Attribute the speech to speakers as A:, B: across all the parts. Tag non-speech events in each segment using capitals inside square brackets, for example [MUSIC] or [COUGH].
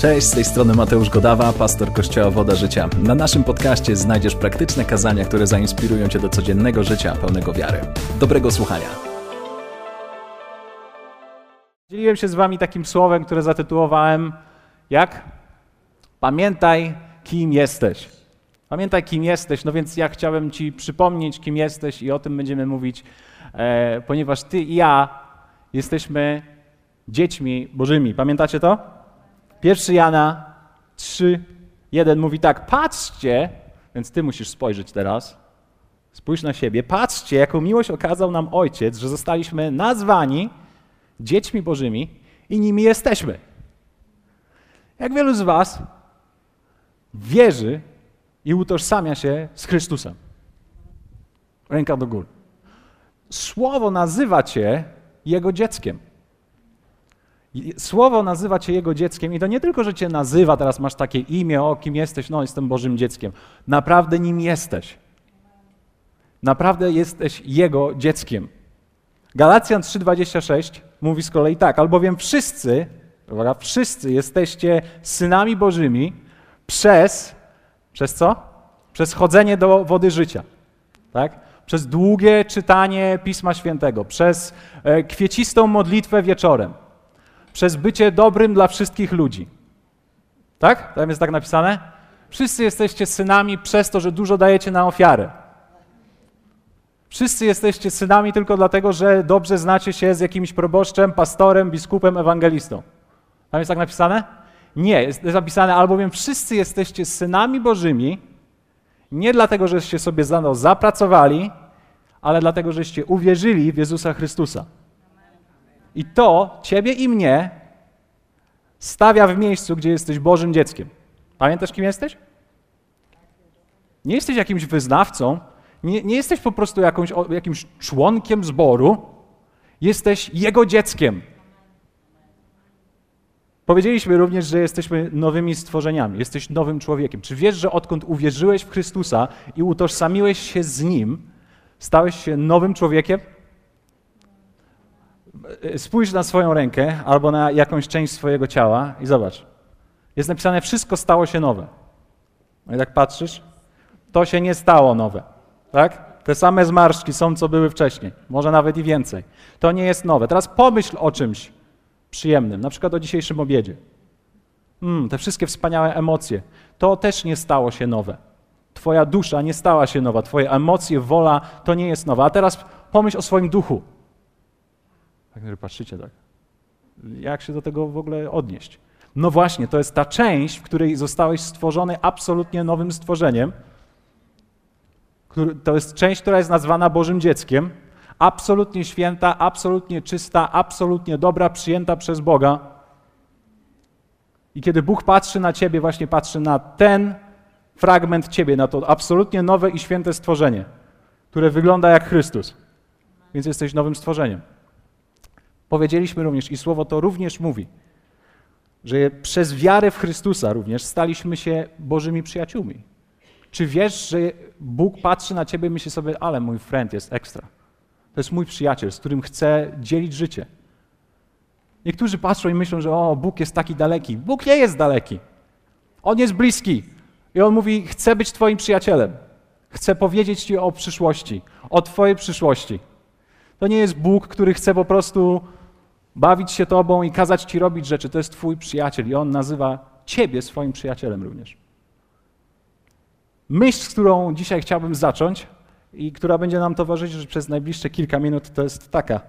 A: Cześć, z tej strony Mateusz Godawa, pastor Kościoła Woda Życia. Na naszym podcaście znajdziesz praktyczne kazania, które zainspirują Cię do codziennego życia pełnego wiary. Dobrego słuchania.
B: Dzieliłem się z Wami takim słowem, które zatytułowałem jak? Pamiętaj, kim jesteś. Pamiętaj, kim jesteś. No więc ja chciałem Ci przypomnieć, kim jesteś, i o tym będziemy mówić, e, ponieważ Ty i ja jesteśmy dziećmi Bożymi. Pamiętacie to? 1 Jana 3, 1 mówi tak: Patrzcie, więc Ty musisz spojrzeć teraz. Spójrz na siebie. Patrzcie, jaką miłość okazał nam Ojciec, że zostaliśmy nazwani dziećmi Bożymi i nimi jesteśmy. Jak wielu z Was wierzy i utożsamia się z Chrystusem? Ręka do góry. Słowo nazywa Cię Jego dzieckiem. Słowo nazywa Cię Jego dzieckiem i to nie tylko, że Cię nazywa, teraz masz takie imię, o kim jesteś, no jestem Bożym dzieckiem. Naprawdę nim jesteś. Naprawdę jesteś Jego dzieckiem. Galacjan 3,26 mówi z kolei tak, albowiem wszyscy, uwaga, wszyscy jesteście synami Bożymi przez, przez co? Przez chodzenie do wody życia. Tak? Przez długie czytanie Pisma Świętego, przez e, kwiecistą modlitwę wieczorem, przez bycie dobrym dla wszystkich ludzi. Tak? Tam jest tak napisane? Wszyscy jesteście synami przez to, że dużo dajecie na ofiarę. Wszyscy jesteście synami tylko dlatego, że dobrze znacie się z jakimś proboszczem, pastorem, biskupem, ewangelistą. Tam jest tak napisane? Nie, jest napisane, albowiem wszyscy jesteście synami Bożymi, nie dlatego, żeście sobie za zapracowali, ale dlatego, żeście uwierzyli w Jezusa Chrystusa. I to ciebie i mnie stawia w miejscu, gdzie jesteś Bożym dzieckiem. Pamiętasz, kim jesteś? Nie jesteś jakimś wyznawcą, nie, nie jesteś po prostu jakąś, jakimś członkiem zboru, jesteś Jego dzieckiem. Powiedzieliśmy również, że jesteśmy nowymi stworzeniami, jesteś nowym człowiekiem. Czy wiesz, że odkąd uwierzyłeś w Chrystusa i utożsamiłeś się z Nim, stałeś się nowym człowiekiem? Spójrz na swoją rękę albo na jakąś część swojego ciała i zobacz. Jest napisane, wszystko stało się nowe. No i tak patrzysz, to się nie stało nowe. Tak? Te same zmarszczki są, co były wcześniej, może nawet i więcej. To nie jest nowe. Teraz pomyśl o czymś przyjemnym, na przykład o dzisiejszym obiedzie. Mm, te wszystkie wspaniałe emocje. To też nie stało się nowe. Twoja dusza nie stała się nowa, Twoje emocje, wola to nie jest nowe. A teraz pomyśl o swoim duchu. Tak, że patrzycie tak. Jak się do tego w ogóle odnieść? No właśnie, to jest ta część, w której zostałeś stworzony absolutnie nowym stworzeniem. To jest część, która jest nazwana Bożym dzieckiem. Absolutnie święta, absolutnie czysta, absolutnie dobra, przyjęta przez Boga. I kiedy Bóg patrzy na ciebie, właśnie patrzy na ten fragment ciebie, na to absolutnie nowe i święte stworzenie, które wygląda jak Chrystus. Więc jesteś nowym stworzeniem. Powiedzieliśmy również, i słowo to również mówi, że przez wiarę w Chrystusa również staliśmy się Bożymi przyjaciółmi. Czy wiesz, że Bóg patrzy na ciebie i myśli sobie, ale mój friend jest ekstra. To jest mój przyjaciel, z którym chcę dzielić życie. Niektórzy patrzą i myślą, że o, Bóg jest taki daleki. Bóg nie jest daleki. On jest bliski. I on mówi: Chcę być Twoim przyjacielem. Chcę powiedzieć Ci o przyszłości, o Twojej przyszłości. To nie jest Bóg, który chce po prostu bawić się Tobą i kazać Ci robić rzeczy. To jest Twój przyjaciel i on nazywa Ciebie swoim przyjacielem również. Myśl, z którą dzisiaj chciałbym zacząć i która będzie nam towarzyszyć przez najbliższe kilka minut, to jest taka.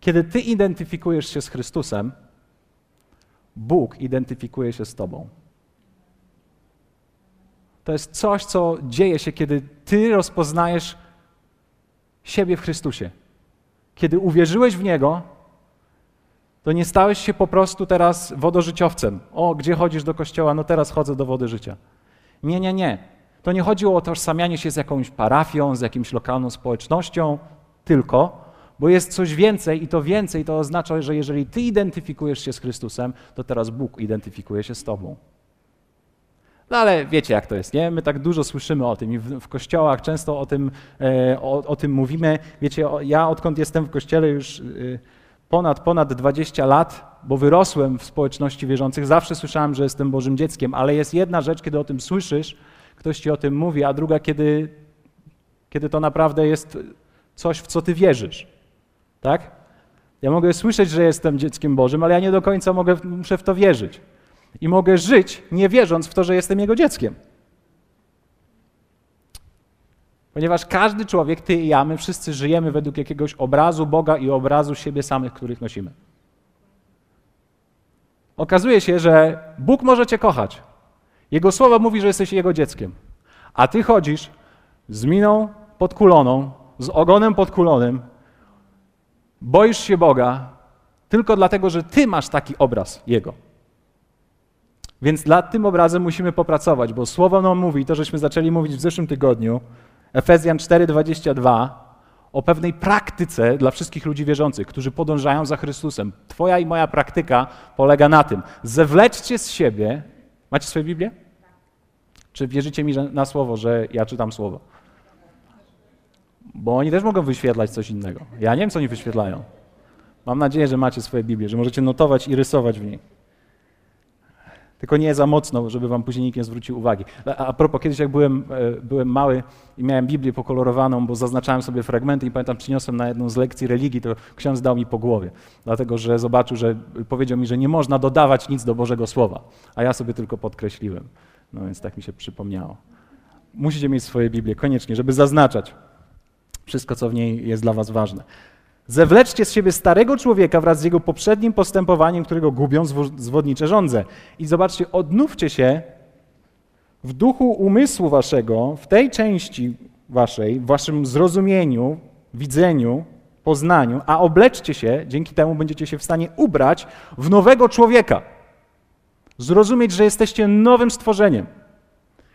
B: Kiedy Ty identyfikujesz się z Chrystusem, Bóg identyfikuje się z Tobą. To jest coś, co dzieje się, kiedy Ty rozpoznajesz siebie w Chrystusie. Kiedy uwierzyłeś w Niego, to nie stałeś się po prostu teraz wodożyciowcem. O, gdzie chodzisz do kościoła? No teraz chodzę do wody życia. Nie, nie, nie. To nie chodziło o tożsamianie się z jakąś parafią, z jakimś lokalną społecznością, tylko, bo jest coś więcej i to więcej to oznacza, że jeżeli ty identyfikujesz się z Chrystusem, to teraz Bóg identyfikuje się z tobą. No ale wiecie, jak to jest, nie? My tak dużo słyszymy o tym i w, w kościołach często o tym, e, o, o, tym mówimy. Wiecie, o, ja odkąd jestem w kościele już e, ponad, ponad 20 lat, bo wyrosłem w społeczności wierzących, zawsze słyszałem, że jestem Bożym dzieckiem, ale jest jedna rzecz, kiedy o tym słyszysz, ktoś ci o tym mówi, a druga, kiedy, kiedy to naprawdę jest coś, w co ty wierzysz. Tak? Ja mogę słyszeć, że jestem dzieckiem Bożym, ale ja nie do końca mogę, muszę w to wierzyć. I mogę żyć, nie wierząc w to, że jestem Jego dzieckiem. Ponieważ każdy człowiek, ty i ja, my wszyscy żyjemy według jakiegoś obrazu Boga i obrazu siebie samych, których nosimy. Okazuje się, że Bóg może cię kochać. Jego słowo mówi, że jesteś Jego dzieckiem. A ty chodzisz z miną podkuloną, z ogonem podkulonym, boisz się Boga tylko dlatego, że ty masz taki obraz Jego. Więc nad tym obrazem musimy popracować, bo słowo nam mówi, to żeśmy zaczęli mówić w zeszłym tygodniu, Efezjan 4:22, o pewnej praktyce dla wszystkich ludzi wierzących, którzy podążają za Chrystusem. Twoja i moja praktyka polega na tym: zewleczcie z siebie. Macie swoje Biblię? Czy wierzycie mi na słowo, że ja czytam słowo? Bo oni też mogą wyświetlać coś innego. Ja nie wiem, co oni wyświetlają. Mam nadzieję, że macie swoje Biblię, że możecie notować i rysować w niej. Tylko nie za mocno, żeby wam później nikt nie zwrócił uwagi. A, propos, kiedyś jak byłem, e, byłem mały i miałem Biblię pokolorowaną, bo zaznaczałem sobie fragmenty i pamiętam, przyniosłem na jedną z lekcji religii, to ksiądz dał mi po głowie. Dlatego, że zobaczył, że powiedział mi, że nie można dodawać nic do Bożego Słowa. A ja sobie tylko podkreśliłem. No więc tak mi się przypomniało. Musicie mieć swoje Biblię, koniecznie, żeby zaznaczać wszystko, co w niej jest dla was ważne. Zewleczcie z siebie starego człowieka wraz z jego poprzednim postępowaniem, którego gubią zwodnicze żądze. I zobaczcie, odnówcie się w duchu umysłu waszego, w tej części waszej, w waszym zrozumieniu, widzeniu, poznaniu, a obleczcie się, dzięki temu będziecie się w stanie ubrać w nowego człowieka. Zrozumieć, że jesteście nowym stworzeniem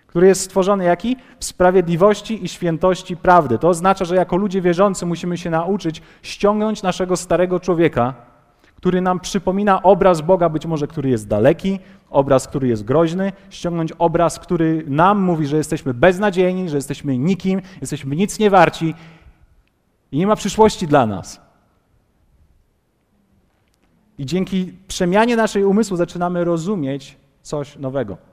B: który jest stworzony jaki? W sprawiedliwości i świętości prawdy. To oznacza, że jako ludzie wierzący musimy się nauczyć ściągnąć naszego starego człowieka, który nam przypomina obraz Boga, być może który jest daleki, obraz, który jest groźny, ściągnąć obraz, który nam mówi, że jesteśmy beznadziejni, że jesteśmy nikim, jesteśmy nic nie warci i nie ma przyszłości dla nas. I dzięki przemianie naszej umysłu zaczynamy rozumieć coś nowego.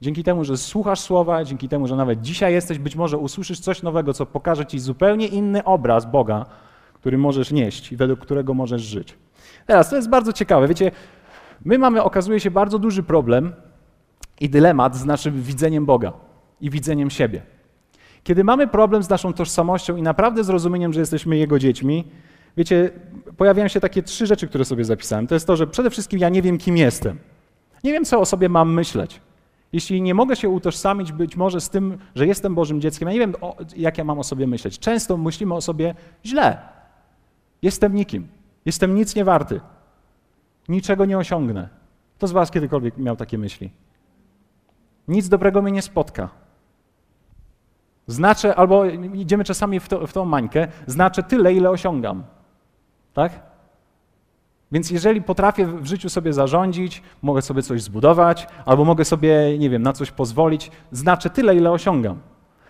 B: Dzięki temu, że słuchasz słowa, dzięki temu, że nawet dzisiaj jesteś, być może usłyszysz coś nowego, co pokaże ci zupełnie inny obraz Boga, który możesz nieść i według którego możesz żyć. Teraz to jest bardzo ciekawe. Wiecie, my mamy, okazuje się, bardzo duży problem i dylemat z naszym widzeniem Boga i widzeniem siebie. Kiedy mamy problem z naszą tożsamością i naprawdę zrozumieniem, że jesteśmy Jego dziećmi, wiecie, pojawiają się takie trzy rzeczy, które sobie zapisałem. To jest to, że przede wszystkim ja nie wiem, kim jestem. Nie wiem, co o sobie mam myśleć. Jeśli nie mogę się utożsamić być może z tym, że jestem Bożym dzieckiem, ja nie wiem, o, jak ja mam o sobie myśleć. Często myślimy o sobie źle. Jestem nikim. Jestem nic nie warty. Niczego nie osiągnę. Kto z Was kiedykolwiek miał takie myśli? Nic dobrego mnie nie spotka. Znaczę, albo idziemy czasami w, to, w tą mańkę, znaczę tyle, ile osiągam. Tak? Więc jeżeli potrafię w życiu sobie zarządzić, mogę sobie coś zbudować, albo mogę sobie, nie wiem, na coś pozwolić, znaczy tyle, ile osiągam.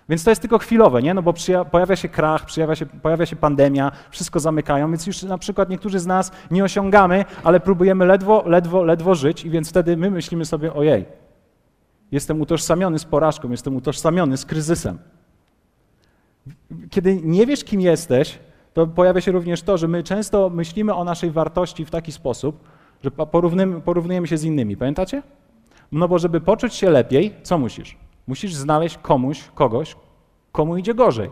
B: Więc to jest tylko chwilowe, nie? No bo pojawia się krach, pojawia się, pojawia się pandemia, wszystko zamykają, więc już na przykład niektórzy z nas nie osiągamy, ale próbujemy ledwo, ledwo, ledwo żyć i więc wtedy my myślimy sobie, ojej, jestem utożsamiony z porażką, jestem utożsamiony z kryzysem. Kiedy nie wiesz, kim jesteś, to pojawia się również to, że my często myślimy o naszej wartości w taki sposób, że porównujemy się z innymi. Pamiętacie? No bo żeby poczuć się lepiej, co musisz? Musisz znaleźć komuś, kogoś, komu idzie gorzej.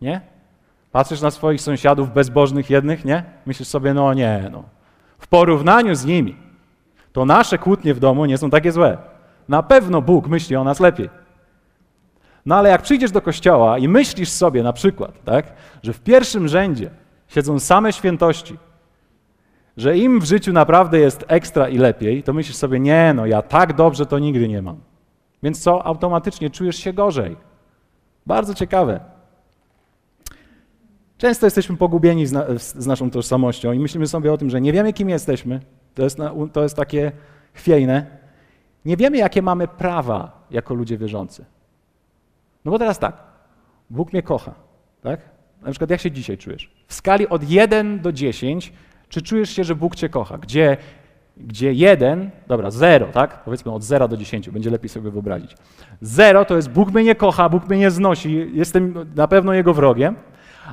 B: Nie? Patrzysz na swoich sąsiadów bezbożnych jednych, nie? Myślisz sobie, no nie, no. W porównaniu z nimi, to nasze kłótnie w domu nie są takie złe. Na pewno Bóg myśli o nas lepiej. No ale jak przyjdziesz do kościoła i myślisz sobie na przykład, tak, że w pierwszym rzędzie siedzą same świętości, że im w życiu naprawdę jest ekstra i lepiej, to myślisz sobie, nie, no ja tak dobrze to nigdy nie mam. Więc co? Automatycznie czujesz się gorzej. Bardzo ciekawe. Często jesteśmy pogubieni z, na, z, naszą tożsamością i myślimy sobie o tym, że nie wiemy, kim jesteśmy. To jest, to jest takie chwiejne. Nie wiemy, jakie mamy prawa jako ludzie wierzący. No bo teraz tak, Bóg mnie kocha, tak? Na przykład jak się dzisiaj czujesz? W skali od 1 do 10, Czy czujesz się, że Bóg cię kocha? Gdzie, gdzie jeden, dobra, zero, tak? Powiedzmy od zera do dziesięciu, będzie lepiej sobie wyobrazić. Zero to jest Bóg mnie nie kocha, Bóg mnie nie znosi, jestem na pewno Jego wrogiem,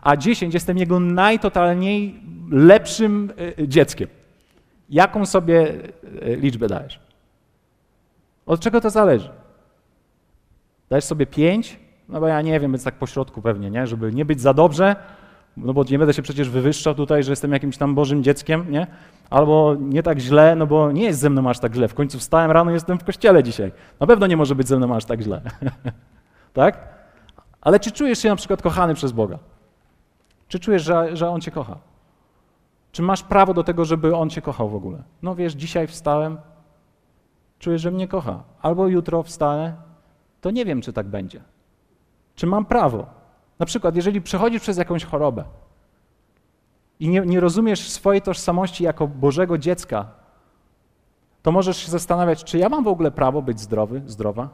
B: a dziesięć jestem Jego najtotalniej lepszym e, dzieckiem. Jaką sobie e, liczbę dajesz? Od czego to zależy? Dajesz sobie pięć? No bo ja nie wiem, więc tak po środku pewnie, nie? Żeby nie być za dobrze, no bo nie będę się przecież wywyższał tutaj, że jestem jakimś tam Bożym dzieckiem, nie? Albo nie tak źle, no bo nie jest ze mną aż tak źle. W końcu wstałem rano, jestem w kościele dzisiaj. Na pewno nie może być ze mną aż tak źle. [LAUGHS] tak? Ale czy czujesz się na przykład kochany przez Boga? Czy czujesz, że, że On cię kocha? Czy masz prawo do tego, żeby On cię kochał w ogóle? No wiesz, dzisiaj wstałem, czuję, że mnie kocha. Albo jutro wstanę, to nie wiem, czy tak będzie. Czy mam prawo? Na przykład, jeżeli przechodzisz przez jakąś chorobę i nie, nie rozumiesz swojej tożsamości jako Bożego dziecka, to możesz się zastanawiać, czy ja mam w ogóle prawo być zdrowy, zdrowa?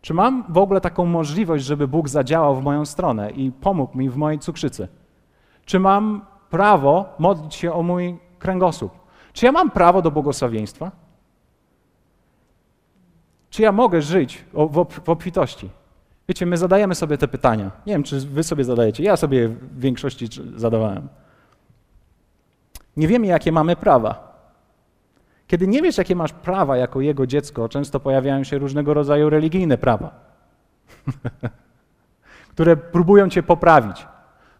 B: Czy mam w ogóle taką możliwość, żeby Bóg zadziałał w moją stronę i pomógł mi w mojej cukrzycy? Czy mam prawo modlić się o mój kręgosłup? Czy ja mam prawo do błogosławieństwa? Czy ja mogę żyć w obfitości? Wiecie, my zadajemy sobie te pytania. Nie wiem, czy wy sobie zadajecie. Ja sobie w większości zadawałem. Nie wiemy, jakie mamy prawa. Kiedy nie wiesz, jakie masz prawa jako jego dziecko, często pojawiają się różnego rodzaju religijne prawa, [LAUGHS] które próbują cię poprawić.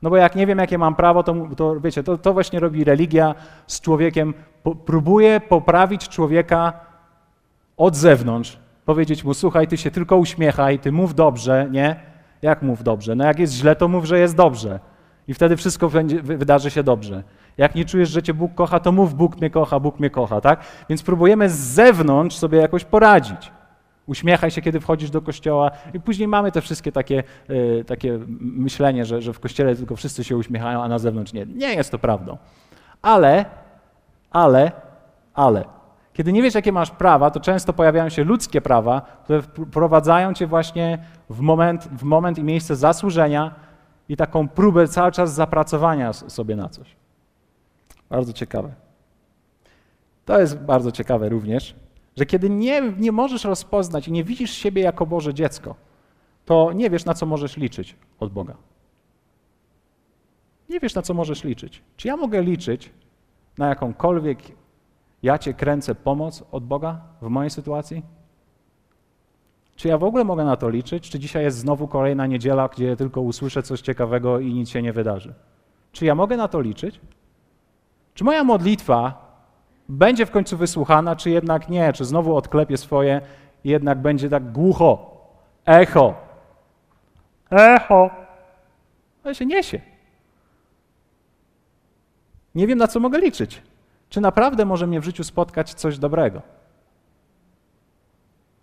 B: No bo jak nie wiem, jakie mam prawo, to, to wiecie, to, to właśnie robi religia z człowiekiem. Po, próbuje poprawić człowieka od zewnątrz, powiedzieć mu, słuchaj, ty się tylko uśmiechaj, ty mów dobrze, nie? Jak mów dobrze? No jak jest źle, to mów, że jest dobrze. I wtedy wszystko będzie, wydarzy się dobrze. Jak nie czujesz, że cię Bóg kocha, to mów, Bóg mnie kocha, Bóg mnie kocha, tak? Więc próbujemy z zewnątrz sobie jakoś poradzić. Uśmiechaj się, kiedy wchodzisz do kościoła. I później mamy te wszystkie takie, y, takie myślenie, że, że w kościele tylko wszyscy się uśmiechają, a na zewnątrz nie. Nie jest to prawdą. Ale, ale, ale kiedy nie wiesz, jakie masz prawa, to często pojawiają się ludzkie prawa, które wprowadzają cię właśnie w moment, w moment i miejsce zasłużenia i taką próbę cały czas zapracowania sobie na coś. Bardzo ciekawe. To jest bardzo ciekawe również, że kiedy nie, nie możesz rozpoznać i nie widzisz siebie jako Boże dziecko, to nie wiesz, na co możesz liczyć od Boga. Nie wiesz, na co możesz liczyć. Czy ja mogę liczyć na jakąkolwiek ja cię kręcę pomoc od Boga w mojej sytuacji? Czy ja w ogóle mogę na to liczyć? Czy dzisiaj jest znowu kolejna niedziela, gdzie tylko usłyszę coś ciekawego i nic się nie wydarzy? Czy ja mogę na to liczyć? Czy moja modlitwa będzie w końcu wysłuchana, czy jednak nie? Czy znowu odklepię swoje i jednak będzie tak głucho? Echo. Echo. Ale się niesie. Nie wiem, na co mogę liczyć. Czy naprawdę może mnie w życiu spotkać coś dobrego?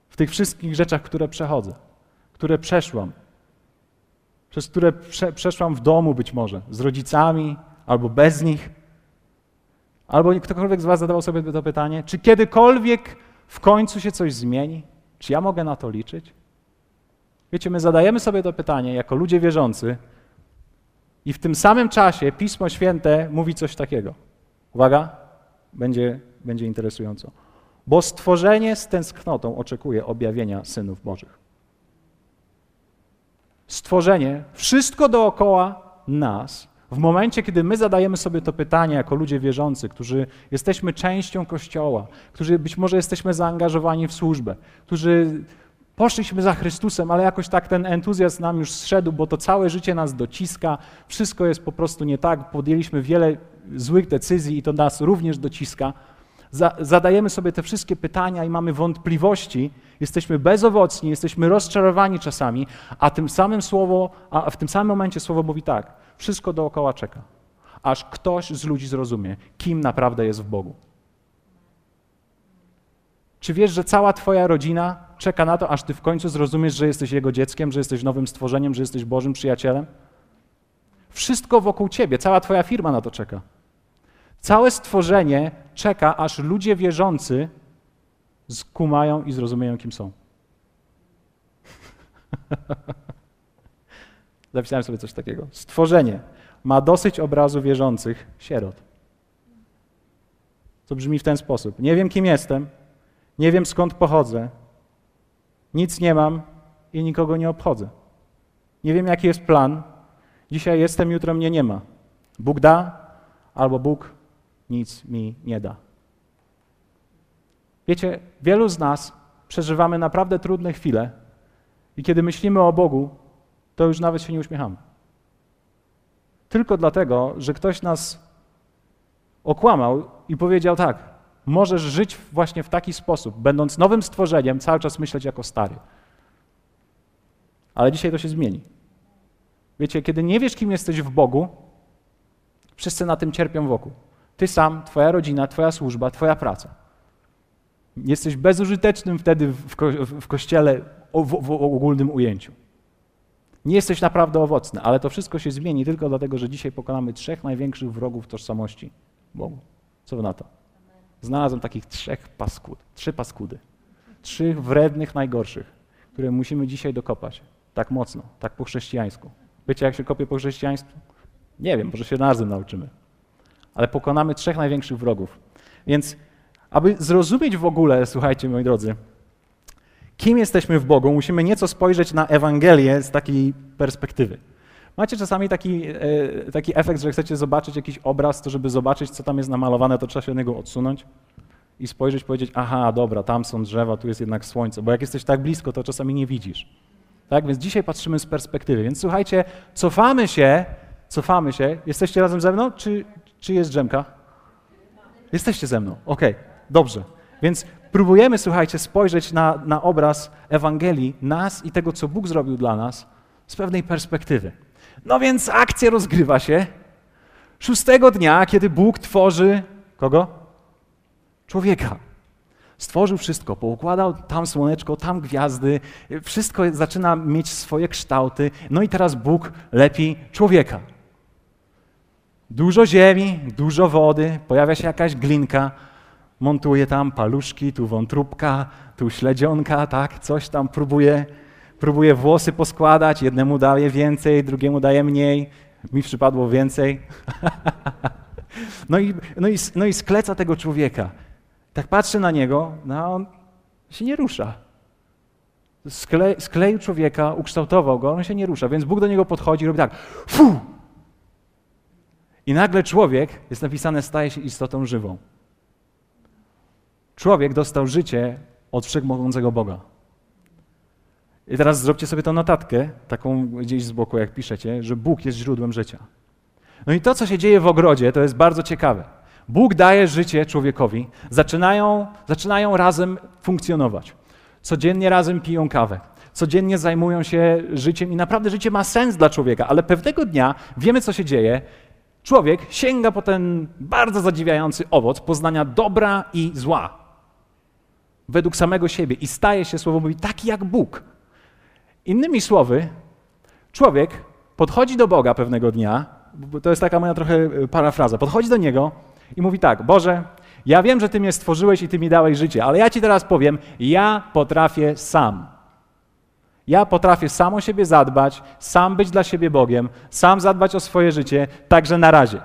B: W tych wszystkich rzeczach, które przechodzę, które przeszłam, przez które prze, przeszłam w domu być może, z rodzicami albo bez nich. Albo ktokolwiek z Was zadawał sobie to pytanie, czy kiedykolwiek w końcu się coś zmieni? Czy ja mogę na to liczyć? Wiecie, my zadajemy sobie to pytanie jako ludzie wierzący i w tym samym czasie Pismo Święte mówi coś takiego. Uwaga, będzie, będzie interesująco. Bo stworzenie z tęsknotą oczekuje objawienia synów Bożych. Stworzenie, wszystko dookoła nas, w momencie, kiedy my zadajemy sobie to pytanie jako ludzie wierzący, którzy jesteśmy częścią Kościoła, którzy być może jesteśmy zaangażowani w służbę, którzy poszliśmy za Chrystusem, ale jakoś tak ten entuzjazm nam już zszedł, bo to całe życie nas dociska, wszystko jest po prostu nie tak, podjęliśmy wiele złych decyzji i to nas również dociska. Zadajemy sobie te wszystkie pytania i mamy wątpliwości, jesteśmy bezowocni, jesteśmy rozczarowani czasami, a tym samym słowo, a w tym samym momencie słowo mówi tak: wszystko dookoła czeka, aż ktoś z ludzi zrozumie, kim naprawdę jest w Bogu. Czy wiesz, że cała Twoja rodzina czeka na to, aż Ty w końcu zrozumiesz, że jesteś Jego dzieckiem, że jesteś nowym stworzeniem, że jesteś Bożym przyjacielem? Wszystko wokół Ciebie, cała Twoja firma na to czeka. Całe stworzenie czeka, aż ludzie wierzący skumają i zrozumieją, kim są. [LAUGHS] Zapisałem sobie coś takiego. Stworzenie ma dosyć obrazu wierzących sierot. to brzmi w ten sposób: Nie wiem, kim jestem, nie wiem, skąd pochodzę, nic nie mam i nikogo nie obchodzę. Nie wiem, jaki jest plan. Dzisiaj jestem, jutro mnie nie ma. Bóg da, albo Bóg nic mi nie da. Wiecie, wielu z nas przeżywamy naprawdę trudne chwile i kiedy myślimy o Bogu, to już nawet się nie uśmiechamy. Tylko dlatego, że ktoś nas okłamał i powiedział tak, możesz żyć właśnie w taki sposób, będąc nowym stworzeniem, cały czas myśleć jako stary. Ale dzisiaj to się zmieni. Wiecie, kiedy nie wiesz, kim jesteś w Bogu, wszyscy na tym cierpią wokół. Ty sam, twoja rodzina, twoja służba, twoja praca. Jesteś bezużytecznym wtedy w, ko w kościele w, w, ogólnym ujęciu. Nie jesteś naprawdę owocny, ale to wszystko się zmieni tylko dlatego, że dzisiaj pokonamy trzech największych wrogów tożsamości Bogu. Co wy na to? Znalazłem takich trzech paskud, trzy paskudy. Trzech wrednych najgorszych, które musimy dzisiaj dokopać. Tak mocno, tak po chrześcijańsku. Wiecie, jak się kopie po chrześcijaństwu? Nie wiem, może się razem nauczymy. Ale pokonamy trzech największych wrogów. Więc, aby zrozumieć w ogóle, słuchajcie, moi drodzy, kim jesteśmy w Bogu, musimy nieco spojrzeć na Ewangelię z takiej perspektywy. Macie czasami taki, e, taki efekt, że chcecie zobaczyć jakiś obraz, to żeby zobaczyć, co tam jest namalowane, to trzeba się od niego odsunąć i spojrzeć, powiedzieć, aha, dobra, tam są drzewa, tu jest jednak słońce, bo jak jesteś tak blisko, to czasami nie widzisz. Tak, więc dzisiaj patrzymy z perspektywy. Więc słuchajcie, cofamy się, cofamy się. Jesteście razem ze mną, czy, czy jest drzemka? Jesteście ze mną, okej, okay. dobrze. Więc próbujemy, słuchajcie, spojrzeć na, na obraz Ewangelii, nas i tego, co Bóg zrobił dla nas, z pewnej perspektywy. No więc akcja rozgrywa się szóstego dnia, kiedy Bóg tworzy kogo? Człowieka. Stworzył wszystko, poukładał tam słoneczko, tam gwiazdy, wszystko zaczyna mieć swoje kształty. No i teraz Bóg lepi człowieka. Dużo ziemi, dużo wody, pojawia się jakaś glinka, montuje tam paluszki, tu wątróbka, tu śledzionka, tak, coś tam próbuje próbuje włosy poskładać, jednemu daje więcej, drugiemu daje mniej, mi przypadło więcej. [LAUGHS] no, i, no, i, no i skleca tego człowieka. Tak patrzy na niego, no on się nie rusza. Skle, skleił człowieka, ukształtował go, on się nie rusza, więc Bóg do niego podchodzi i robi tak, fu! I nagle człowiek, jest napisane, staje się istotą żywą. Człowiek dostał życie od wszechmogącego Boga. I teraz zróbcie sobie tą notatkę, taką gdzieś z boku, jak piszecie, że Bóg jest źródłem życia. No i to, co się dzieje w ogrodzie, to jest bardzo ciekawe. Bóg daje życie człowiekowi, zaczynają, zaczynają razem funkcjonować. Codziennie razem piją kawę, codziennie zajmują się życiem i naprawdę życie ma sens dla człowieka, ale pewnego dnia wiemy, co się dzieje. Człowiek sięga po ten bardzo zadziwiający owoc poznania dobra i zła według samego siebie i staje się, słowo mówi, taki jak Bóg. Innymi słowy, człowiek podchodzi do Boga pewnego dnia, to jest taka moja trochę e, parafraza, podchodzi do Niego i mówi tak, Boże, ja wiem, że Ty mnie stworzyłeś i Ty mi dałeś życie, ale ja Ci teraz powiem, ja potrafię sam. Ja potrafię sam o siebie zadbać, sam być dla siebie Bogiem, sam zadbać o swoje życie, także na razie.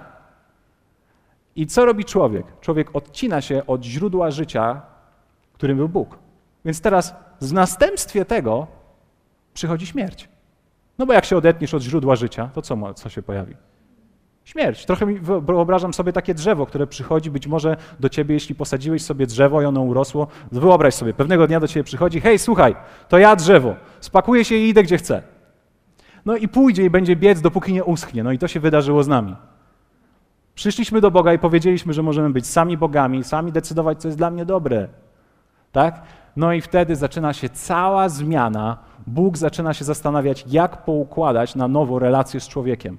B: I co robi człowiek? Człowiek odcina się od źródła życia, którym był Bóg. Więc teraz w następstwie tego przychodzi śmierć. No bo jak się odetniesz od źródła życia, to co, co się pojawi? Śmierć. Trochę mi wyobrażam sobie takie drzewo, które przychodzi być może do ciebie, jeśli posadziłeś sobie drzewo i ono urosło. Wyobraź sobie, pewnego dnia do ciebie przychodzi, hej, słuchaj, to ja drzewo, spakuję się i idę gdzie chcę. No i pójdzie i będzie biec, dopóki nie uschnie. No i to się wydarzyło z nami. Przyszliśmy do Boga i powiedzieliśmy, że możemy być sami bogami, sami decydować, co jest dla mnie dobre. Tak? No i wtedy zaczyna się cała zmiana. Bóg zaczyna się zastanawiać, jak poukładać na nowo relacje z człowiekiem.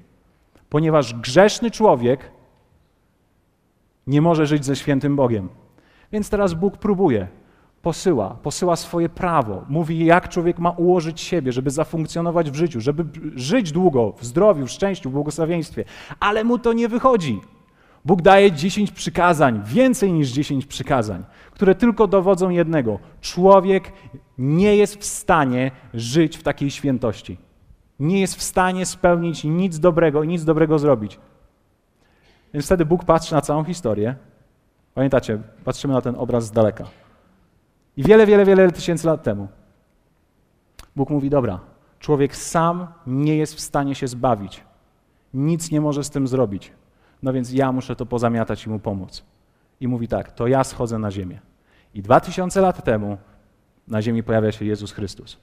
B: Ponieważ grzeszny człowiek nie może żyć ze świętym Bogiem. Więc teraz Bóg próbuje, posyła, posyła swoje prawo, mówi, jak człowiek ma ułożyć siebie, żeby zafunkcjonować w życiu, żeby żyć długo, w zdrowiu, w szczęściu, w błogosławieństwie. Ale mu to nie wychodzi. Bóg daje dziesięć przykazań, więcej niż dziesięć przykazań, które tylko dowodzą jednego. Człowiek nie jest w stanie żyć w takiej świętości. Nie jest w stanie spełnić nic dobrego i nic dobrego zrobić. Więc wtedy Bóg patrzy na całą historię Pamiętacie, patrzymy na ten obraz z daleka. I wiele, wiele, wiele tysięcy lat temu Bóg mówi: Dobra, człowiek sam nie jest w stanie się zbawić. Nic nie może z tym zrobić. No więc ja muszę to pozamiatać i mu pomóc. I mówi tak: To ja schodzę na ziemię. I dwa tysiące lat temu na ziemi pojawia się Jezus Chrystus.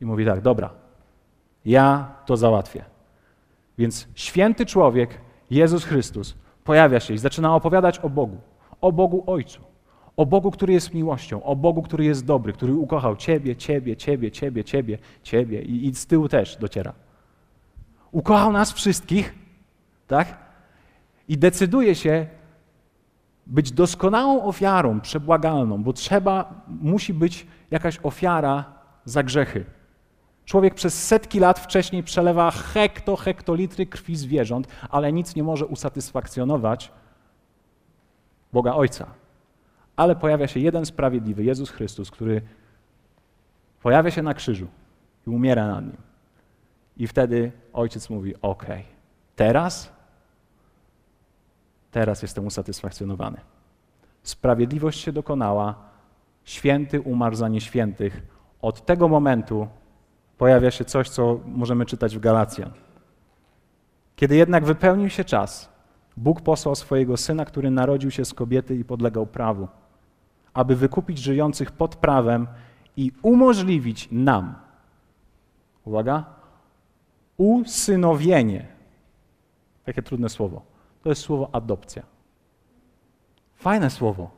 B: I mówi tak: Dobra, ja to załatwię. Więc święty człowiek, Jezus Chrystus, pojawia się i zaczyna opowiadać o Bogu, o Bogu Ojcu, o Bogu, który jest miłością, o Bogu, który jest dobry, który ukochał Ciebie, Ciebie, Ciebie, Ciebie, Ciebie, Ciebie i, i z tyłu też dociera. Ukochał nas wszystkich, tak? I decyduje się być doskonałą ofiarą, przebłagalną, bo trzeba, musi być jakaś ofiara za grzechy. Człowiek przez setki lat wcześniej przelewa hekto, hektolitry krwi zwierząt, ale nic nie może usatysfakcjonować Boga Ojca. Ale pojawia się jeden sprawiedliwy, Jezus Chrystus, który pojawia się na krzyżu i umiera nad nim. I wtedy ojciec mówi: OK, teraz, teraz jestem usatysfakcjonowany. Sprawiedliwość się dokonała, święty umarł za nieświętych. Od tego momentu pojawia się coś, co możemy czytać w Galacjan. Kiedy jednak wypełnił się czas, Bóg posłał swojego syna, który narodził się z kobiety i podlegał prawu, aby wykupić żyjących pod prawem i umożliwić nam, uwaga, usynowienie. Takie trudne słowo. To jest słowo adopcja. Fajne słowo,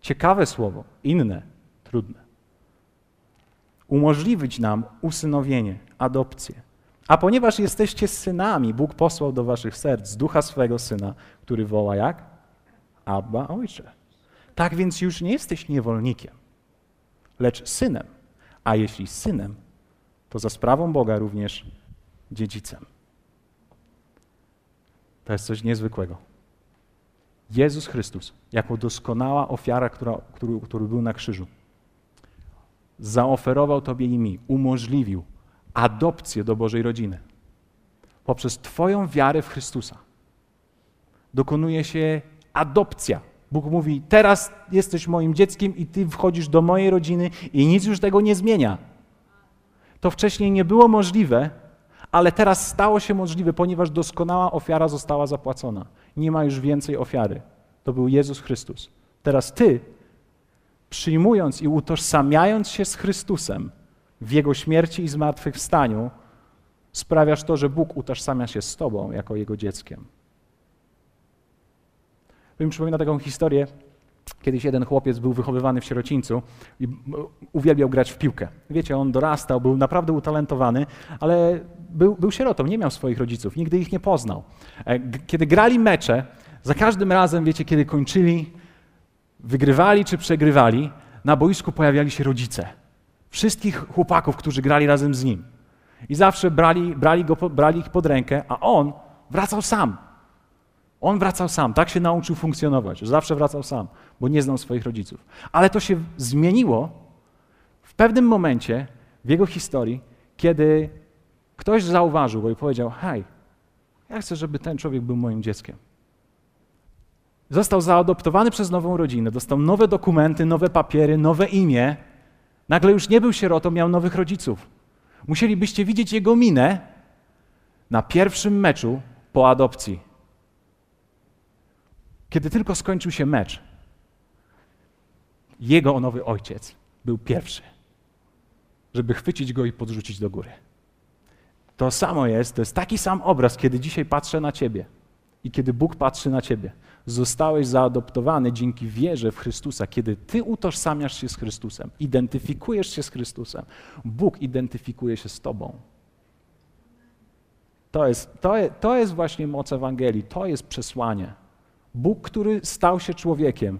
B: ciekawe słowo, inne, trudne umożliwić nam usynowienie, adopcję. A ponieważ jesteście synami, Bóg posłał do waszych serc ducha swego syna, który woła jak? Abba, ojcze. Tak więc już nie jesteś niewolnikiem, lecz synem. A jeśli synem, to za sprawą Boga również dziedzicem. To jest coś niezwykłego. Jezus Chrystus, jako doskonała ofiara, która, który, który był na krzyżu, zaoferował Tobie i mi, umożliwił adopcję do Bożej rodziny. Poprzez Twoją wiarę w Chrystusa dokonuje się adopcja. Bóg mówi: Teraz jesteś moim dzieckiem i Ty wchodzisz do mojej rodziny i nic już tego nie zmienia. To wcześniej nie było możliwe, ale teraz stało się możliwe, ponieważ doskonała ofiara została zapłacona. Nie ma już więcej ofiary. To był Jezus Chrystus. Teraz Ty przyjmując i utożsamiając się z Chrystusem w Jego śmierci i zmartwychwstaniu, sprawiasz to, że Bóg utożsamia się z Tobą jako Jego dzieckiem. To mi przypomina taką historię. Kiedyś jeden chłopiec był wychowywany w sierocińcu i uwielbiał grać w piłkę. Wiecie, on dorastał, był naprawdę utalentowany, ale był, był sierotą, nie miał swoich rodziców, nigdy ich nie poznał. E, kiedy grali mecze, za każdym razem, wiecie, kiedy kończyli, wygrywali czy przegrywali, na boisku pojawiali się rodzice. Wszystkich chłopaków, którzy grali razem z nim. I zawsze brali, brali, go, brali ich pod rękę, a on wracał sam. On wracał sam, tak się nauczył funkcjonować, że zawsze wracał sam, bo nie znał swoich rodziców. Ale to się zmieniło w pewnym momencie w jego historii, kiedy ktoś zauważył go i powiedział: Hej, ja chcę, żeby ten człowiek był moim dzieckiem. Został zaadoptowany przez nową rodzinę, dostał nowe dokumenty, nowe papiery, nowe imię. Nagle już nie był sierotą, miał nowych rodziców. Musielibyście widzieć jego minę na pierwszym meczu po adopcji. Kiedy tylko skończył się mecz, jego nowy ojciec był pierwszy, żeby chwycić go i podrzucić do góry. To samo jest, to jest taki sam obraz, kiedy dzisiaj patrzę na ciebie i kiedy Bóg patrzy na ciebie zostałeś zaadoptowany dzięki wierze w Chrystusa. Kiedy ty utożsamiasz się z Chrystusem, identyfikujesz się z Chrystusem, Bóg identyfikuje się z tobą. To jest, to, to jest właśnie moc Ewangelii, to jest przesłanie. Bóg, który stał się człowiekiem,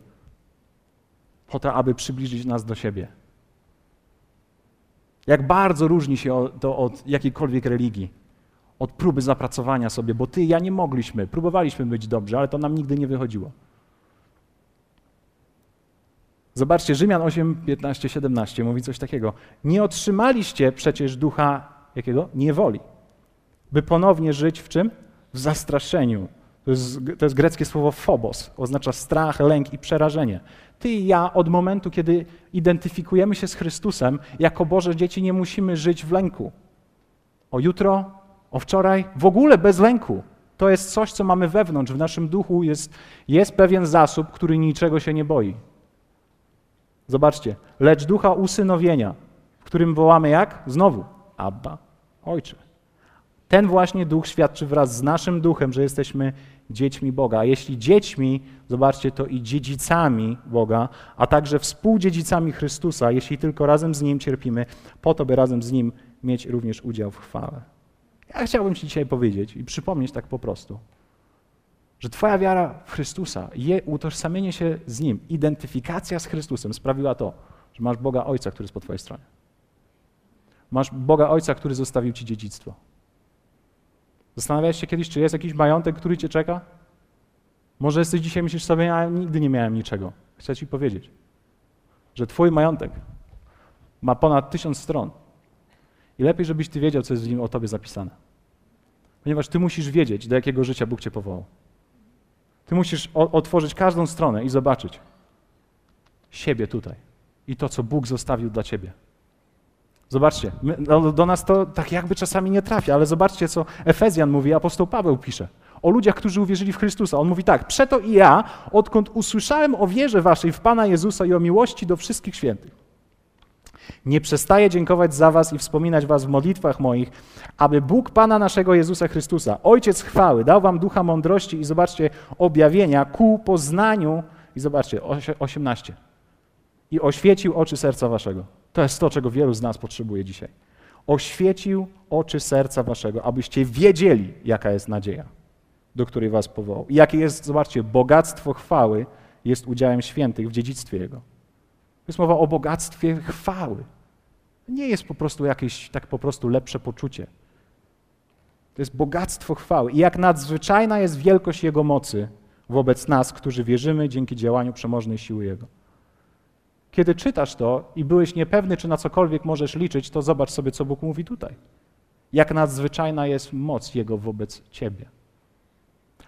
B: po to, aby przybliżyć nas do siebie. Jak bardzo różni się to od jakiejkolwiek religii od próby zapracowania sobie, bo ty, ja nie mogliśmy, próbowaliśmy być dobrzy, ale to nam nigdy nie wychodziło. Zobaczcie, Rzymian 8, 15, 17 mówi coś takiego. Nie otrzymaliście przecież ducha jakiego? Niewoli, by ponownie żyć w czym? W zastraszeniu To jest, to jest greckie słowo phobos, oznacza strach, lęk i przerażenie. Ty i ja od momentu, kiedy identyfikujemy się z Chrystusem, jako Boże dzieci nie musimy żyć w lęku. O jutro, o wczoraj, w ogóle bez lęku. To jest coś, co mamy wewnątrz, w naszym duchu jest, jest pewien zasób, który niczego się nie boi. Zobaczcie, lecz ducha usynowienia, w którym wołamy jak? Znowu, Abba, Ojcze. Ten właśnie duch świadczy wraz z naszym duchem, że jesteśmy dziećmi Boga. A jeśli dziećmi, zobaczcie, to i dziedzicami Boga, a także współdziedzicami Chrystusa, jeśli tylko razem z Nim cierpimy, po to, by razem z Nim mieć również udział w chwale. Ja chciałbym Ci dzisiaj powiedzieć i przypomnieć tak po prostu, że Twoja wiara w Chrystusa, je utożsamienie się z Nim, identyfikacja z Chrystusem sprawiła to, że masz Boga Ojca, który jest po Twojej stronie. Masz Boga Ojca, który zostawił Ci dziedzictwo. Zastanawiałeś się kiedyś, czy jest jakiś majątek, który Cię czeka? Może jesteś dzisiaj, myślisz sobie, ja nigdy nie miałem niczego. Chcę Ci powiedzieć, że Twój majątek ma ponad tysiąc stron. I lepiej, żebyś Ty wiedział, co jest w nim o Tobie zapisane. Ponieważ Ty musisz wiedzieć, do jakiego życia Bóg Cię powołał. Ty musisz otworzyć każdą stronę i zobaczyć siebie tutaj i to, co Bóg zostawił dla Ciebie. Zobaczcie, my, no, do nas to tak jakby czasami nie trafia, ale zobaczcie, co Efezjan mówi, apostoł Paweł pisze. O ludziach, którzy uwierzyli w Chrystusa. On mówi tak: Przeto i ja, odkąd usłyszałem o wierze waszej w Pana Jezusa i o miłości do wszystkich świętych, nie przestaję dziękować za was i wspominać was w modlitwach moich, aby Bóg Pana naszego Jezusa Chrystusa, Ojciec chwały, dał wam ducha mądrości i zobaczcie, objawienia ku poznaniu, i zobaczcie, 18. I oświecił oczy serca waszego. To jest to, czego wielu z nas potrzebuje dzisiaj. Oświecił oczy serca waszego, abyście wiedzieli, jaka jest nadzieja, do której was powołał. I jakie jest, zobaczcie, bogactwo chwały jest udziałem świętych w dziedzictwie Jego. Jest mowa o bogactwie chwały. Nie jest po prostu jakieś tak po prostu lepsze poczucie. To jest bogactwo chwały. I jak nadzwyczajna jest wielkość Jego mocy wobec nas, którzy wierzymy dzięki działaniu przemożnej siły Jego. Kiedy czytasz to i byłeś niepewny, czy na cokolwiek możesz liczyć, to zobacz sobie, co Bóg mówi tutaj. Jak nadzwyczajna jest moc Jego wobec Ciebie.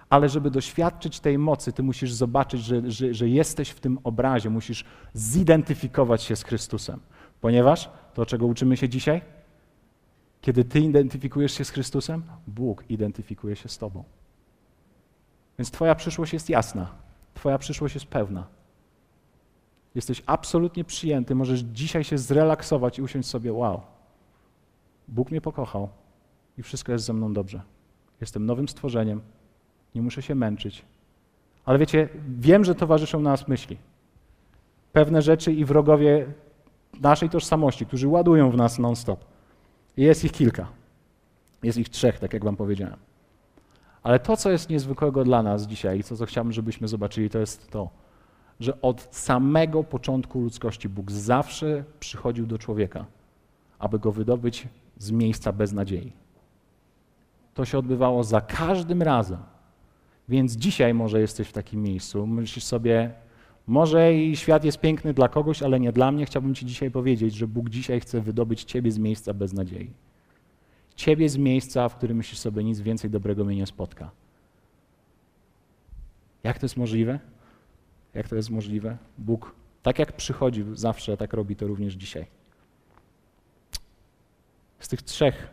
B: Ale żeby doświadczyć tej mocy, Ty musisz zobaczyć, że, że, że jesteś w tym obrazie, musisz zidentyfikować się z Chrystusem. Ponieważ to, czego uczymy się dzisiaj, kiedy Ty identyfikujesz się z Chrystusem, Bóg identyfikuje się z Tobą. Więc Twoja przyszłość jest jasna, Twoja przyszłość jest pewna. Jesteś absolutnie przyjęty, możesz dzisiaj się zrelaksować i usiąść sobie, wow, Bóg mnie pokochał i wszystko jest ze mną dobrze. Jestem nowym stworzeniem, nie muszę się męczyć. Ale wiecie, wiem, że towarzyszą nas myśli. Pewne rzeczy i wrogowie naszej tożsamości, którzy ładują w nas non-stop. Jest ich kilka. Jest ich trzech, tak jak wam powiedziałem. Ale to, co jest niezwykłego dla nas dzisiaj i co, co chciałbym, żebyśmy zobaczyli, to jest to, że od samego początku ludzkości Bóg zawsze przychodził do człowieka, aby go wydobyć z miejsca beznadziei. To się odbywało za każdym razem. Więc dzisiaj może jesteś w takim miejscu, myślisz sobie, może i świat jest piękny dla kogoś, ale nie dla mnie. Chciałbym Ci dzisiaj powiedzieć, że Bóg dzisiaj chce wydobyć Ciebie z miejsca beznadziei. Ciebie z miejsca, w którym myślisz sobie, nic więcej dobrego mnie nie spotka. Jak to jest możliwe? Jak to jest możliwe? Bóg, tak jak przychodził zawsze, tak robi to również dzisiaj. Z tych trzech,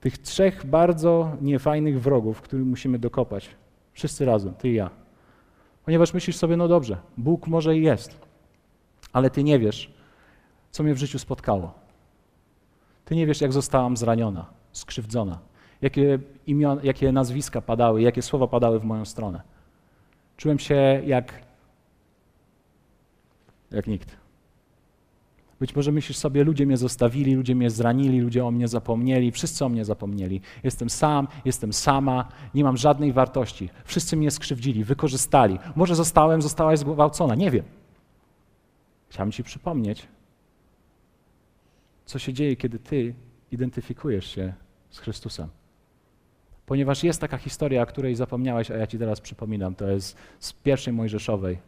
B: tych trzech bardzo niefajnych wrogów, których musimy dokopać, wszyscy razem, ty i ja. Ponieważ myślisz sobie, no dobrze, Bóg może i jest, ale ty nie wiesz, co mnie w życiu spotkało. Ty nie wiesz, jak zostałam zraniona, skrzywdzona, jakie, imion, jakie nazwiska padały, jakie słowa padały w moją stronę. Czułem się jak, jak nikt. Być może myślisz sobie, ludzie mnie zostawili, ludzie mnie zranili, ludzie o mnie zapomnieli, wszyscy o mnie zapomnieli. Jestem sam, jestem sama, nie mam żadnej wartości. Wszyscy mnie skrzywdzili, wykorzystali. Może zostałem, zostałaś zgwałcona, nie wiem. Chciałbym Ci przypomnieć, co się dzieje, kiedy Ty identyfikujesz się z Chrystusem. Ponieważ jest taka historia, o której zapomniałeś, a ja Ci teraz przypominam. To jest z pierwszej Mojżeszowej,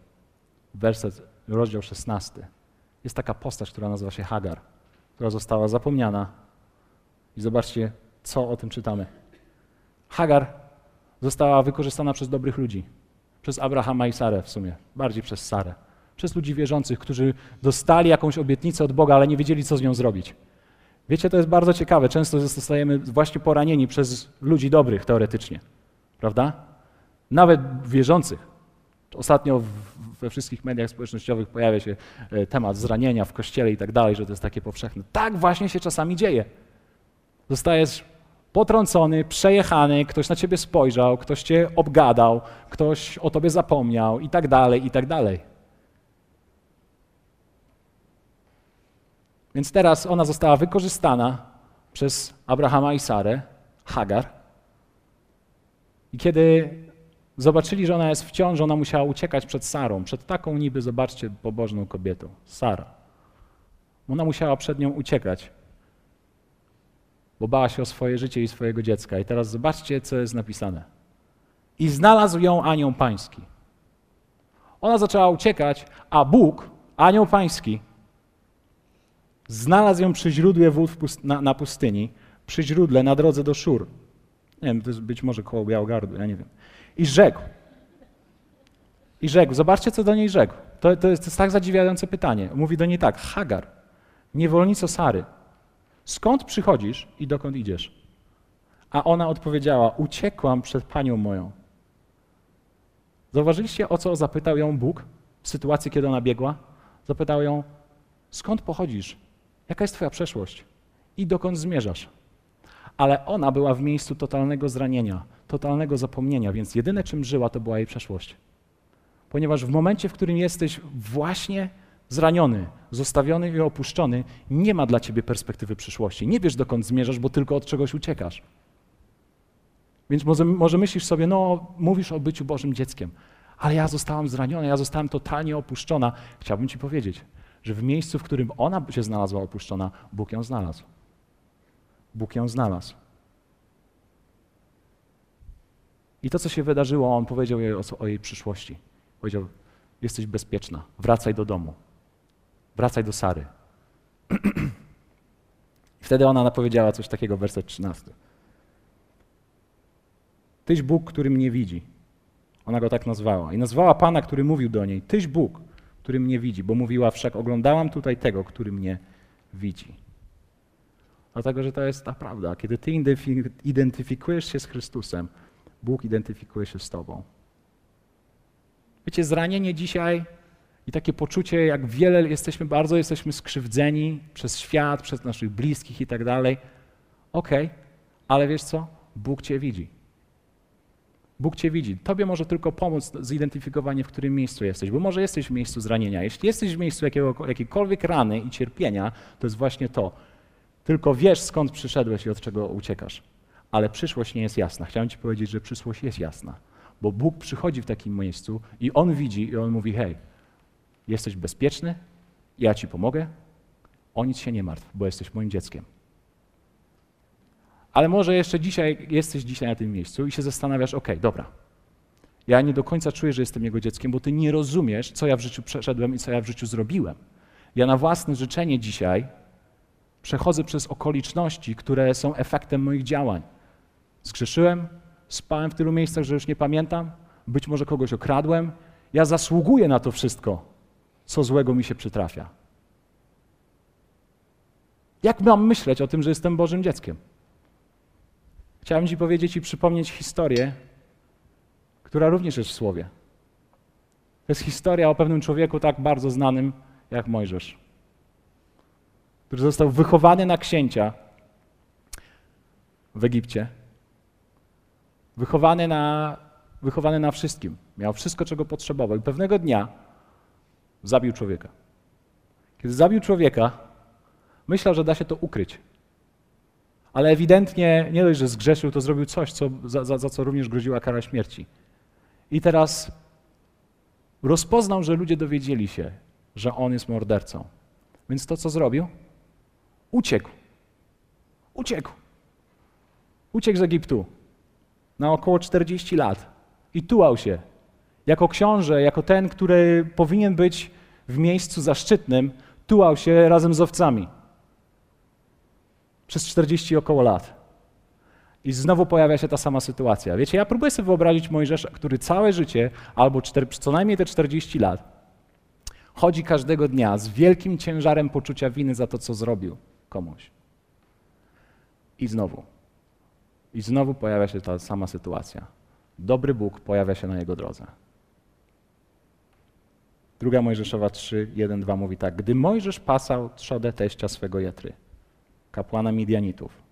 B: werset, rozdział 16. Jest taka postać, która nazywa się Hagar, która została zapomniana. I zobaczcie, co o tym czytamy. Hagar została wykorzystana przez dobrych ludzi. Przez Abrahama i Sarę w sumie, bardziej przez Sarę. Przez ludzi wierzących, którzy dostali jakąś obietnicę od Boga, ale nie wiedzieli, co z nią zrobić. Wiecie, to jest bardzo ciekawe. Często zostajemy właśnie poranieni przez ludzi dobrych teoretycznie. Prawda? Nawet wierzących. Ostatnio we wszystkich mediach społecznościowych pojawia się e, temat zranienia w kościele i tak dalej, że to jest takie powszechne. Tak właśnie się czasami dzieje. Zostajesz potrącony, przejechany, ktoś na ciebie spojrzał, ktoś cię obgadał, ktoś o tobie zapomniał i tak dalej, i tak dalej. Więc teraz ona została wykorzystana przez Abrahama i Sarę, Hagar. I kiedy zobaczyli, że ona jest w ciąży, ona musiała uciekać przed Sarą, przed taką niby, zobaczcie, pobożną kobietą, Sara. Ona musiała przed nią uciekać, bo bała się o swoje życie i swojego dziecka. I teraz zobaczcie, co jest napisane. I znalazł ją anioł pański. Ona zaczęła uciekać, a Bóg, anioł pański, znalazł ją przy źródle wód na, na pustyni, przy źródle na drodze do Szur. Nie wiem, to jest być może koło Białogardu, ja nie wiem. I rzekł. I rzekł. Zobaczcie, co do niej rzekł. To, to, jest, to jest tak zadziwiające pytanie. Mówi do niej tak. Hagar, niewolnico Sary, skąd przychodzisz i dokąd idziesz? A ona odpowiedziała, uciekłam przed panią moją. Zauważyliście, o co zapytał ją Bóg w sytuacji, kiedy ona biegła? Zapytał ją, skąd pochodzisz? Jaka jest twoja przeszłość? I dokąd zmierzasz? Ale ona była w miejscu totalnego zranienia, totalnego zapomnienia, więc jedyne czym żyła to była jej przeszłość. Ponieważ w momencie, w którym jesteś właśnie zraniony, zostawiony i opuszczony, nie ma dla ciebie perspektywy przyszłości. Nie wiesz dokąd zmierzasz, bo tylko od czegoś uciekasz. Więc może, może myślisz sobie, no mówisz o byciu Bożym dzieckiem, ale ja zostałam zraniona, ja zostałam totalnie opuszczona. Chciałbym ci powiedzieć, że w miejscu, w którym ona się znalazła opuszczona, Bóg ją znalazł. Bóg ją znalazł. I to, co się wydarzyło, on powiedział jej o, o jej przyszłości. Powiedział: Jesteś bezpieczna, wracaj do domu, wracaj do Sary. [CLEARS THROAT] I wtedy ona powiedziała coś takiego, werset 13. Tyś Bóg, który mnie widzi. Ona go tak nazwała. I nazwała Pana, który mówił do niej. Tyś Bóg, który mnie widzi, bo mówiła wszak, oglądałam tutaj tego, który mnie widzi. Dlatego, że to jest ta prawda. Kiedy ty identyfikujesz się z Chrystusem, Bóg identyfikuje się z tobą. Wiecie, zranienie dzisiaj i takie poczucie, jak wiele jesteśmy, bardzo jesteśmy skrzywdzeni przez świat, przez naszych bliskich i tak dalej. Okej, ale wiesz co? Bóg cię widzi. Bóg Cię widzi. Tobie może tylko pomóc zidentyfikowanie, w którym miejscu jesteś, bo może jesteś w miejscu zranienia. Jeśli jesteś w miejscu jakiego, jakiejkolwiek rany i cierpienia, to jest właśnie to. Tylko wiesz, skąd przyszedłeś i od czego uciekasz. Ale przyszłość nie jest jasna. Chciałem Ci powiedzieć, że przyszłość jest jasna, bo Bóg przychodzi w takim miejscu i On widzi i On mówi: Hej, jesteś bezpieczny, ja Ci pomogę, o nic się nie martw, bo jesteś moim dzieckiem. Ale może jeszcze dzisiaj jesteś dzisiaj na tym miejscu i się zastanawiasz, ok, dobra, ja nie do końca czuję, że jestem Jego dzieckiem, bo Ty nie rozumiesz, co ja w życiu przeszedłem i co ja w życiu zrobiłem. Ja na własne życzenie dzisiaj przechodzę przez okoliczności, które są efektem moich działań. Zgrzeszyłem, spałem w tylu miejscach, że już nie pamiętam, być może kogoś okradłem. Ja zasługuję na to wszystko, co złego mi się przytrafia. Jak mam myśleć o tym, że jestem Bożym dzieckiem? Chciałem Ci powiedzieć i przypomnieć historię, która również jest w Słowie. To jest historia o pewnym człowieku tak bardzo znanym jak Mojżesz, który został wychowany na księcia w Egipcie. Wychowany na, wychowany na wszystkim. Miał wszystko, czego potrzebował. I pewnego dnia zabił człowieka. Kiedy zabił człowieka, myślał, że da się to ukryć ale ewidentnie nie dość, że zgrzeszył, to zrobił coś, co, za, za, za co również groziła kara śmierci. I teraz rozpoznał, że ludzie dowiedzieli się, że on jest mordercą. Więc to, co zrobił? Uciekł. Uciekł. Uciekł z Egiptu na około 40 lat i tułał się. Jako książę, jako ten, który powinien być w miejscu zaszczytnym, tułał się razem z owcami przez 40 około lat. I znowu pojawia się ta sama sytuacja. Wiecie, ja próbuję sobie wyobrazić Mojżesza, który całe życie, albo co najmniej te 40 lat, chodzi każdego dnia z wielkim ciężarem poczucia winy za to, co zrobił komuś. I znowu. I znowu pojawia się ta sama sytuacja. Dobry Bóg pojawia się na jego drodze. Druga Mojżeszowa 3, 1, 2 mówi tak. Gdy Mojżesz pasał trzodę teścia swego Jetry, kapłana Midianitów,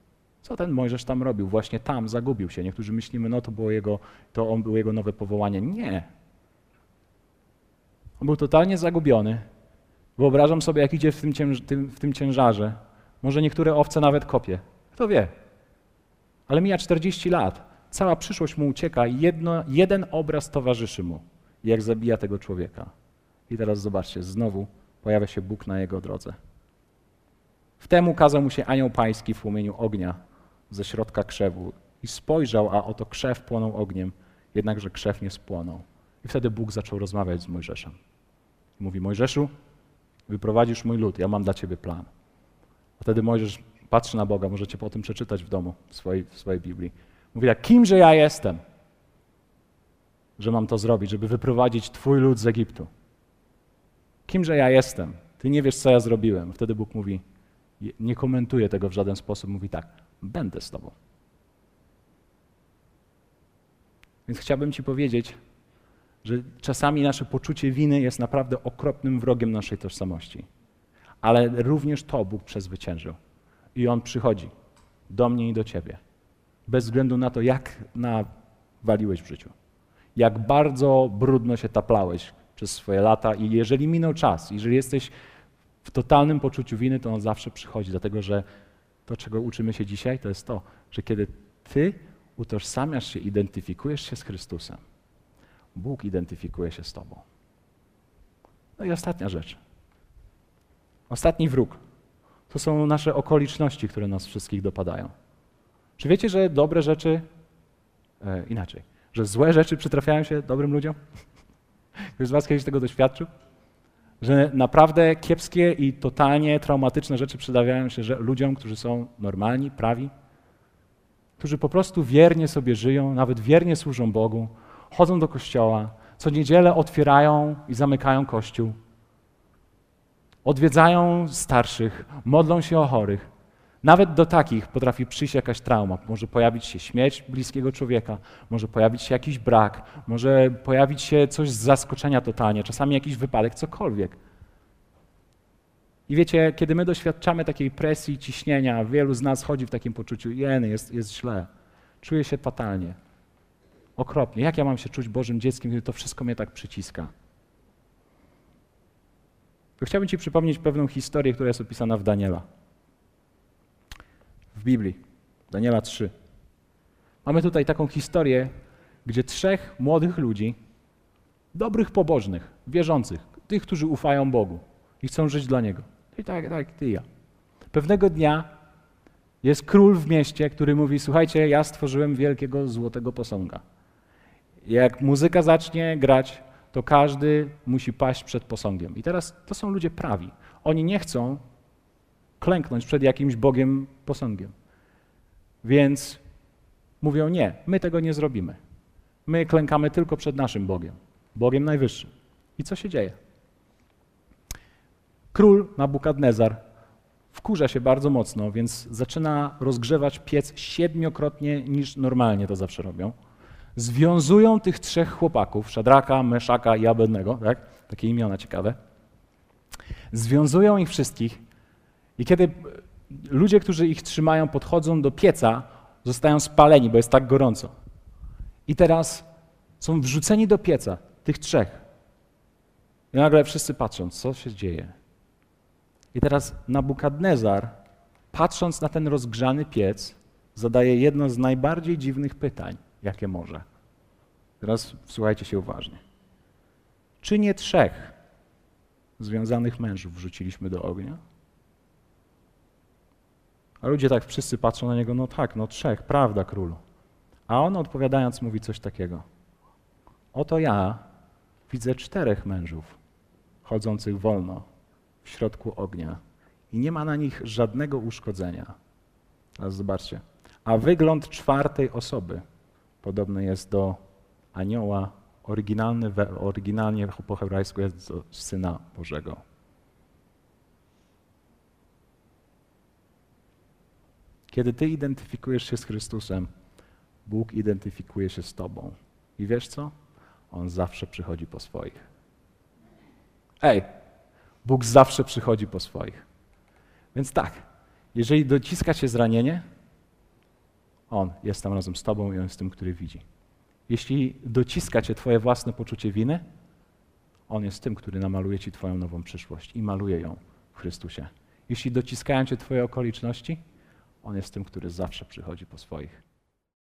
B: co ten Mojżesz tam robił? Właśnie tam zagubił się. Niektórzy myślimy, no to było jego, to on było jego nowe powołanie. Nie. On był totalnie zagubiony. Wyobrażam sobie, jak idzie w tym, cięż, tym, w tym ciężarze. Może niektóre owce nawet kopie. Kto wie? Ale mija 40 lat. Cała przyszłość mu ucieka i jedno, jeden obraz towarzyszy mu, jak zabija tego człowieka. I teraz zobaczcie, znowu pojawia się Bóg na jego drodze. Wtem ukazał mu się anioł pański w płomieniu ognia ze środka krzewu i spojrzał, a oto krzew płonął ogniem, jednakże krzew nie spłonął. I wtedy Bóg zaczął rozmawiać z Mojżeszem. Mówi, Mojżeszu, wyprowadzisz mój lud, ja mam dla ciebie plan. A wtedy Mojżesz patrzy na Boga, możecie po tym przeczytać w domu, w swojej, w swojej Biblii. Mówi tak, kimże ja jestem, że mam to zrobić, żeby wyprowadzić twój lud z Egiptu? Kimże ja jestem? Ty nie wiesz, co ja zrobiłem. Wtedy Bóg mówi, nie komentuje tego w żaden sposób, mówi tak, będę z tobą. Więc chciałbym ci powiedzieć, że czasami nasze poczucie winy jest naprawdę okropnym wrogiem naszej tożsamości. Ale również to Bóg przezwyciężył. I On przychodzi do mnie i do ciebie. Bez względu na to, jak nawaliłeś w życiu. Jak bardzo brudno się taplałeś przez swoje lata i jeżeli minął czas, jeżeli jesteś w totalnym poczuciu winy, to on zawsze przychodzi, dlatego że to, czego uczymy się dzisiaj, to jest to, że kiedy ty utożsamiasz się, identyfikujesz się z Chrystusem, Bóg identyfikuje się z Tobą. No i ostatnia rzecz. Ostatni wróg. To są nasze okoliczności, które nas wszystkich dopadają. Czy wiecie, że dobre rzeczy, e, inaczej, że złe rzeczy przytrafiają się dobrym ludziom? [LAUGHS] Ktoś z Was kiedyś tego doświadczył? Że naprawdę kiepskie i totalnie traumatyczne rzeczy przydawiają się ludziom, którzy są normalni, prawi, którzy po prostu wiernie sobie żyją, nawet wiernie służą Bogu, chodzą do kościoła, co niedzielę otwierają i zamykają kościół, odwiedzają starszych, modlą się o chorych. Nawet do takich potrafi przyjść jakaś trauma. Może pojawić się śmierć bliskiego człowieka, może pojawić się jakiś brak, może pojawić się coś z zaskoczenia totalnie, czasami jakiś wypadek, cokolwiek. I wiecie, kiedy my doświadczamy takiej presji, ciśnienia, wielu z nas chodzi w takim poczuciu, jeny, jest, jest źle, czuje się fatalnie. Okropnie. Jak ja mam się czuć Bożym dzieckiem, kiedy to wszystko mnie tak przyciska? To chciałbym Ci przypomnieć pewną historię, która jest opisana w Daniela. W Biblii. Daniela 3. Mamy tutaj taką historię, gdzie trzech młodych ludzi, dobrych pobożnych, wierzących, tych, którzy ufają Bogu i chcą żyć dla Niego. I tak, tak, ty i ja. Pewnego dnia jest król w mieście, który mówi: Słuchajcie, ja stworzyłem wielkiego złotego posąga. Jak muzyka zacznie grać, to każdy musi paść przed posągiem. I teraz to są ludzie prawi. Oni nie chcą klęknąć przed jakimś Bogiem posągiem. Więc mówią: Nie, my tego nie zrobimy. My klękamy tylko przed naszym Bogiem, Bogiem Najwyższym. I co się dzieje? Król Nabukadnezar wkurza się bardzo mocno, więc zaczyna rozgrzewać piec siedmiokrotnie niż normalnie to zawsze robią związują tych trzech chłopaków, Szadraka, Meszaka i Abednego, tak? takie imiona ciekawe, związują ich wszystkich i kiedy ludzie, którzy ich trzymają, podchodzą do pieca, zostają spaleni, bo jest tak gorąco. I teraz są wrzuceni do pieca, tych trzech. I nagle wszyscy patrzą, co się dzieje. I teraz Nabukadnezar, patrząc na ten rozgrzany piec, zadaje jedno z najbardziej dziwnych pytań – jakie może. Teraz słuchajcie się uważnie. Czy nie trzech związanych mężów wrzuciliśmy do ognia? A ludzie tak wszyscy patrzą na niego, no tak, no trzech, prawda, królu. A on odpowiadając mówi coś takiego. Oto ja widzę czterech mężów chodzących wolno w środku ognia i nie ma na nich żadnego uszkodzenia. Teraz zobaczcie. A wygląd czwartej osoby podobny jest do anioła. Oryginalny, oryginalnie po hebrajsku jest do Syna Bożego. Kiedy ty identyfikujesz się z Chrystusem, Bóg identyfikuje się z tobą. I wiesz co? On zawsze przychodzi po swoich. Ej, Bóg zawsze przychodzi po swoich. Więc tak, jeżeli dociska cię zranienie, On jest tam razem z tobą i On jest tym, który widzi. Jeśli dociska cię twoje własne poczucie winy, On jest tym, który namaluje ci twoją nową przyszłość i maluje ją w Chrystusie. Jeśli dociskają cię twoje okoliczności, On jest tym, który zawsze przychodzi po swoich.